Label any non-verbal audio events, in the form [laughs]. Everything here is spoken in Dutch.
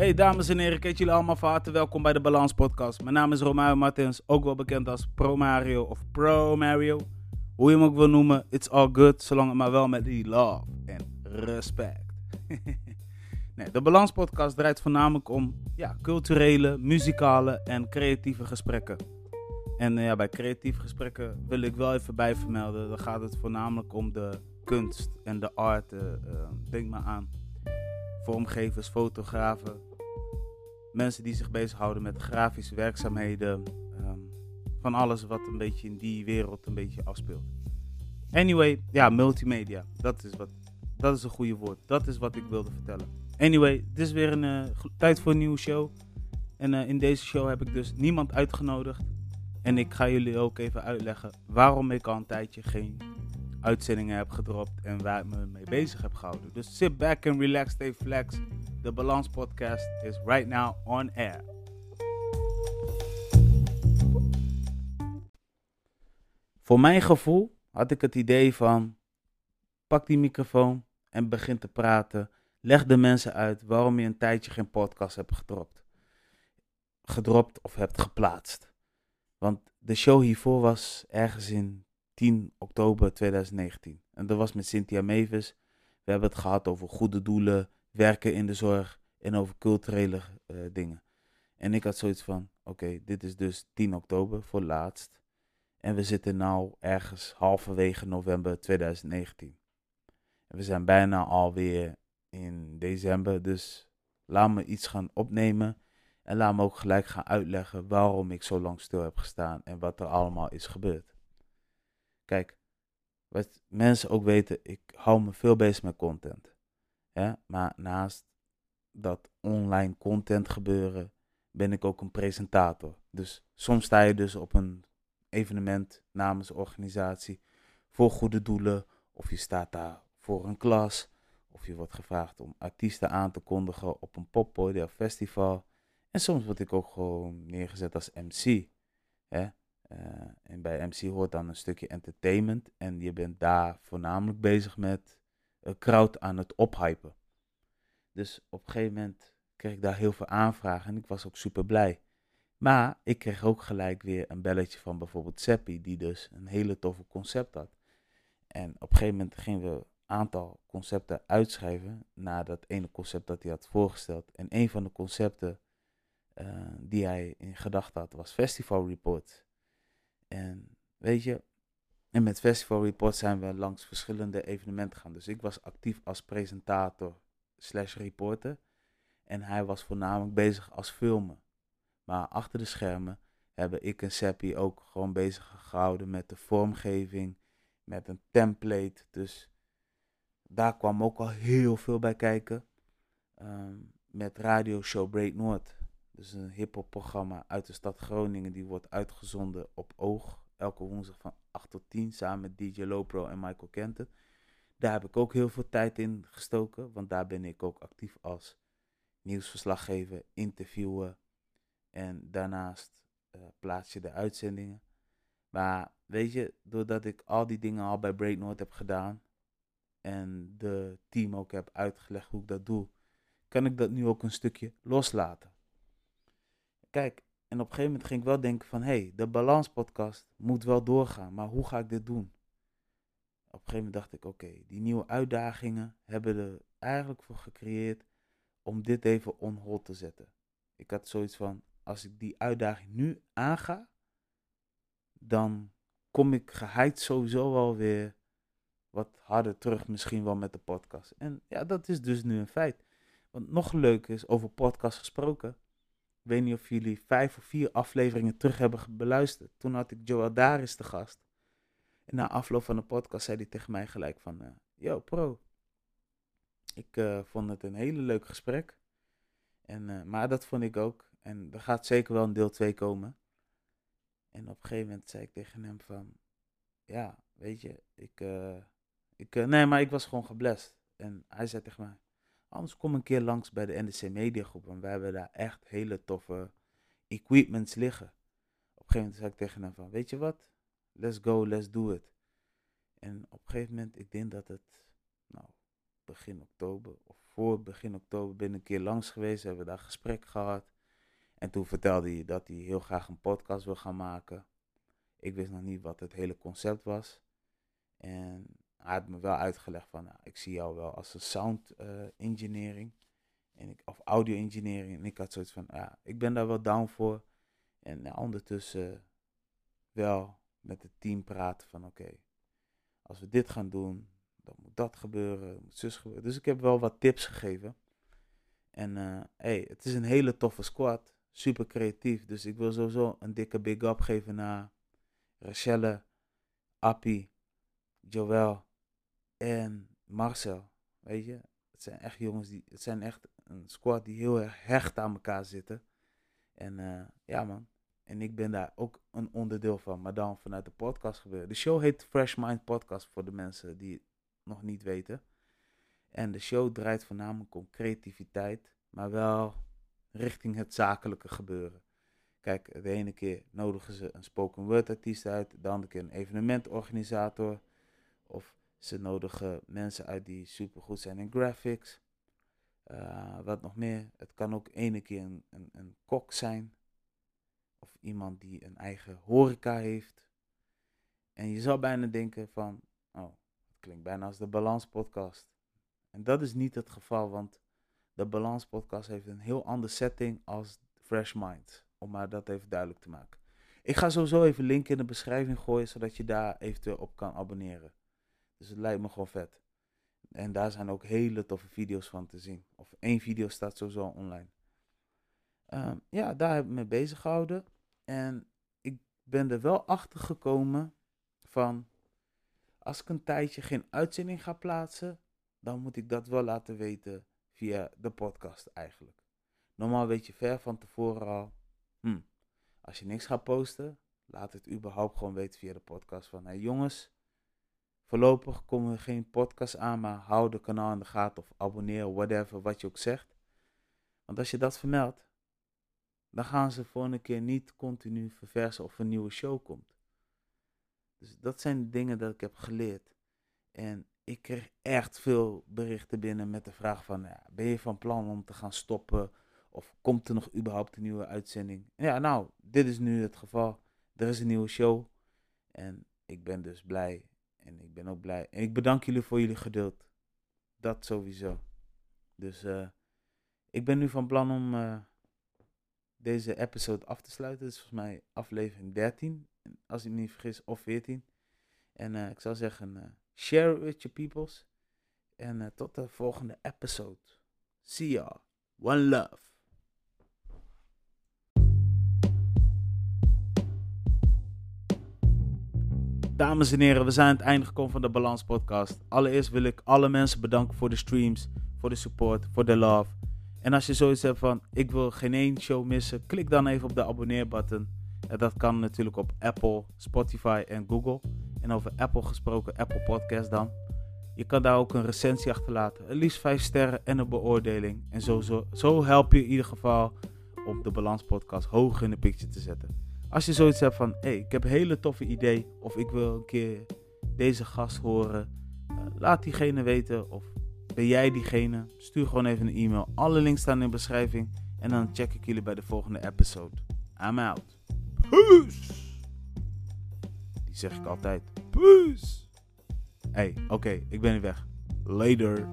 Hey dames en heren, kijk jullie allemaal van harte welkom bij de Balans Podcast. Mijn naam is Romario Martins, ook wel bekend als Pro Mario of Pro Mario. Hoe je hem ook wil noemen, it's all good, zolang het maar wel met die love en respect. [laughs] de Balans Podcast draait voornamelijk om ja, culturele, muzikale en creatieve gesprekken. En eh, ja, bij creatieve gesprekken wil ik wel even bij vermelden, dan gaat het voornamelijk om de kunst en de art. eh, eh, denk maar aan vormgevers, fotografen, mensen die zich bezighouden met grafische werkzaamheden, ehm, van alles wat een beetje in die wereld een beetje afspeelt. Anyway, ja, multimedia, dat is, wat, dat is een goede woord. Dat is wat ik wilde vertellen. Anyway, het is weer een eh, tijd voor een nieuwe show. En eh, in deze show heb ik dus niemand uitgenodigd. En ik ga jullie ook even uitleggen waarom ik al een tijdje geen uitzendingen heb gedropt en waar ik me mee bezig heb gehouden. Dus sit back and relax, stay flex. De Balans Podcast is right now on air. Voor mijn gevoel had ik het idee van pak die microfoon en begin te praten. Leg de mensen uit waarom je een tijdje geen podcast hebt gedropt. Gedropt of hebt geplaatst. Want de show hiervoor was ergens in 10 oktober 2019. En dat was met Cynthia Mavis. We hebben het gehad over goede doelen, werken in de zorg en over culturele eh, dingen. En ik had zoiets van, oké, dit is dus 10 oktober voor laatst. En we zitten nou ergens halverwege november 2019. En we zijn bijna alweer in december, dus laat me iets gaan opnemen. En laat me ook gelijk gaan uitleggen waarom ik zo lang stil heb gestaan en wat er allemaal is gebeurd. Kijk, wat mensen ook weten, ik hou me veel bezig met content. Maar naast dat online content gebeuren, ben ik ook een presentator. Dus soms sta je dus op een evenement namens organisatie voor goede doelen. Of je staat daar voor een klas. Of je wordt gevraagd om artiesten aan te kondigen op een poppodium of festival. En soms word ik ook gewoon neergezet als MC. Hè? Eh, en bij MC hoort dan een stukje entertainment. En je bent daar voornamelijk bezig met een crowd aan het ophypen. Dus op een gegeven moment kreeg ik daar heel veel aanvragen en ik was ook super blij. Maar ik kreeg ook gelijk weer een belletje van bijvoorbeeld Seppi, die dus een hele toffe concept had. En op een gegeven moment gingen we een aantal concepten uitschrijven naar dat ene concept dat hij had voorgesteld. En een van de concepten eh, die hij in gedachten had was Festival Report. En weet je, en met Festival Report zijn we langs verschillende evenementen gegaan. Dus ik was actief als presentator slash reporter. En hij was voornamelijk bezig als filmen. Maar achter de schermen hebben ik en Seppi ook gewoon bezig gehouden met de vormgeving, met een template. Dus daar kwam ook al heel veel bij kijken. Ehm, met radioshow Break Noord. Dus een hip-hop programma uit de stad Groningen. Die wordt uitgezonden op Oog. Elke woensdag van 8 tot 10 samen met DJ Lopro en Michael Kenton. Daar heb ik ook heel veel tijd in gestoken. Want daar ben ik ook actief als nieuwsverslaggever, interviewen. En daarnaast eh, plaats je de uitzendingen. Maar weet je, doordat ik al die dingen al bij Break North heb gedaan. En de team ook heb uitgelegd hoe ik dat doe. Kan ik dat nu ook een stukje loslaten. Kijk, en op een gegeven moment ging ik wel denken van... Hé, hey, de Balans podcast moet wel doorgaan. Maar hoe ga ik dit doen? Op een gegeven moment dacht ik, oké, die nieuwe uitdagingen hebben er eigenlijk voor gecreëerd om dit even on hold te zetten. Ik had zoiets van, als ik die uitdaging nu aanga, dan kom ik geheid sowieso wel weer wat harder terug, misschien wel met de podcast. En ja, dat is dus nu een feit. Want nog leuker is, over podcast gesproken. Ik weet niet of jullie vijf of vier afleveringen terug hebben beluisterd. Toen had ik Joel Daris te gast. En na afloop van de podcast zei hij tegen mij gelijk van... eh, Yo, pro. Ik eh, vond het een hele leuk gesprek. En, eh, maar dat vond ik ook. En er gaat zeker wel een deel 2 komen. En op een gegeven moment zei ik tegen hem van... Ja, weet je, ik... ik nee, maar ik was gewoon geblest. En hij zei tegen mij... Anders kom een keer langs bij de NDC Media Groep. Want wij hebben daar echt hele toffe equipments liggen. Op een gegeven moment zei ik tegen hem van... Weet je wat? Let's go, let's do it. En op een gegeven moment, ik denk dat het... Nou, begin oktober, of voor begin oktober, ben ik een keer langs geweest. Hebben we daar gesprek gehad. En toen vertelde hij dat hij heel graag een podcast wil gaan maken. Ik wist nog niet wat het hele concept was. En hij had me wel uitgelegd van, nou, ik zie jou wel als een sound uh, engineering. En ik, of audio engineering. En ik had zoiets van, ja, ik ben daar wel down voor. En nou, ondertussen wel met het team praten van, oké, als we dit gaan doen, dan moet dat gebeuren, moet zus gebeuren. Dus ik heb wel wat tips gegeven. En uh, hey, het is een hele toffe squad. Super creatief. Dus ik wil sowieso een dikke big up geven naar Rachelle, Appie, Joël en Marcel. Weet je, het zijn echt jongens die, het zijn echt een squad die heel erg hecht aan elkaar zitten. En uh, ja man, en ik ben daar ook een onderdeel van, maar dan vanuit de podcast gebeuren. De show heet Fresh Mind Podcast voor de mensen die het nog niet weten. En de show draait voornamelijk om creativiteit, maar wel richting het zakelijke gebeuren. Kijk, de ene keer nodigen ze een spoken word artiest uit, de andere keer een evenementorganisator. Of ze nodigen mensen uit die supergoed zijn in graphics. Uh, wat nog meer, het kan ook ene keer een, een, een kok zijn. Of iemand die een eigen horeca heeft. En je zou bijna denken van, oh, het klinkt bijna als de Balans podcast. En dat is niet het geval, want de Balans podcast heeft een heel andere setting als Fresh Mind. Om maar dat even duidelijk te maken. Ik ga sowieso even link in de beschrijving gooien, zodat je daar eventueel op kan abonneren. Dus het lijkt me gewoon vet. En daar zijn ook hele toffe video's van te zien. Of één video staat sowieso online. Ehm, ja, daar heb ik me bezig gehouden. En ik ben er wel achter gekomen van. Als ik een tijdje geen uitzending ga plaatsen, dan moet ik dat wel laten weten via de podcast eigenlijk. Normaal weet je ver van tevoren al. Hm, als je niks gaat posten, laat het überhaupt gewoon weten via de podcast. Van hey jongens, voorlopig komen er geen podcast aan, maar hou de kanaal in de gaten of abonneer, whatever, wat je ook zegt. Want als je dat vermeldt, dan gaan ze voor een keer niet continu verversen of een nieuwe show komt. Dus dat zijn de dingen dat ik heb geleerd. En ik kreeg echt veel berichten binnen met de vraag van, ja, ben je van plan om te gaan stoppen? Of komt er nog überhaupt een nieuwe uitzending? Ja, nou, dit is nu het geval. Er is een nieuwe show. En ik ben dus blij. En ik ben ook blij. En ik bedank jullie voor jullie geduld. Dat sowieso. Dus uh, ik ben nu van plan om uh, deze episode af te sluiten. Is volgens mij aflevering 13, als ik me niet vergis, of 14. En uh, ik zou zeggen, share it with your peoples. En tot de volgende episode. See ya. One love. Dames en heren, we zijn aan het einde gekomen van de Balans Podcast. Allereerst wil ik alle mensen bedanken voor de streams, voor de support, voor de love. En als je zoiets hebt van: ik wil geen één show missen, klik dan even op de abonneerbutton. En dat kan natuurlijk op Apple, Spotify en Google. En over Apple gesproken, Apple Podcast dan. Je kan daar ook een recensie achterlaten. Het liefst 5 sterren en een beoordeling. En zo, zo, zo help je in ieder geval om de Balans Podcast hoog in de picture te zetten. Als je zoiets hebt van, hey, ik heb een hele toffe idee. Of ik wil een keer deze gast horen. Uh, laat diegene weten. Of ben jij diegene? Stuur gewoon even een e-mail. Alle links staan in de beschrijving. En dan check ik jullie bij de volgende episode. I'm out. Peace! Die zeg ik altijd. Peace! Hey, oké, ik ben weer weg. Later.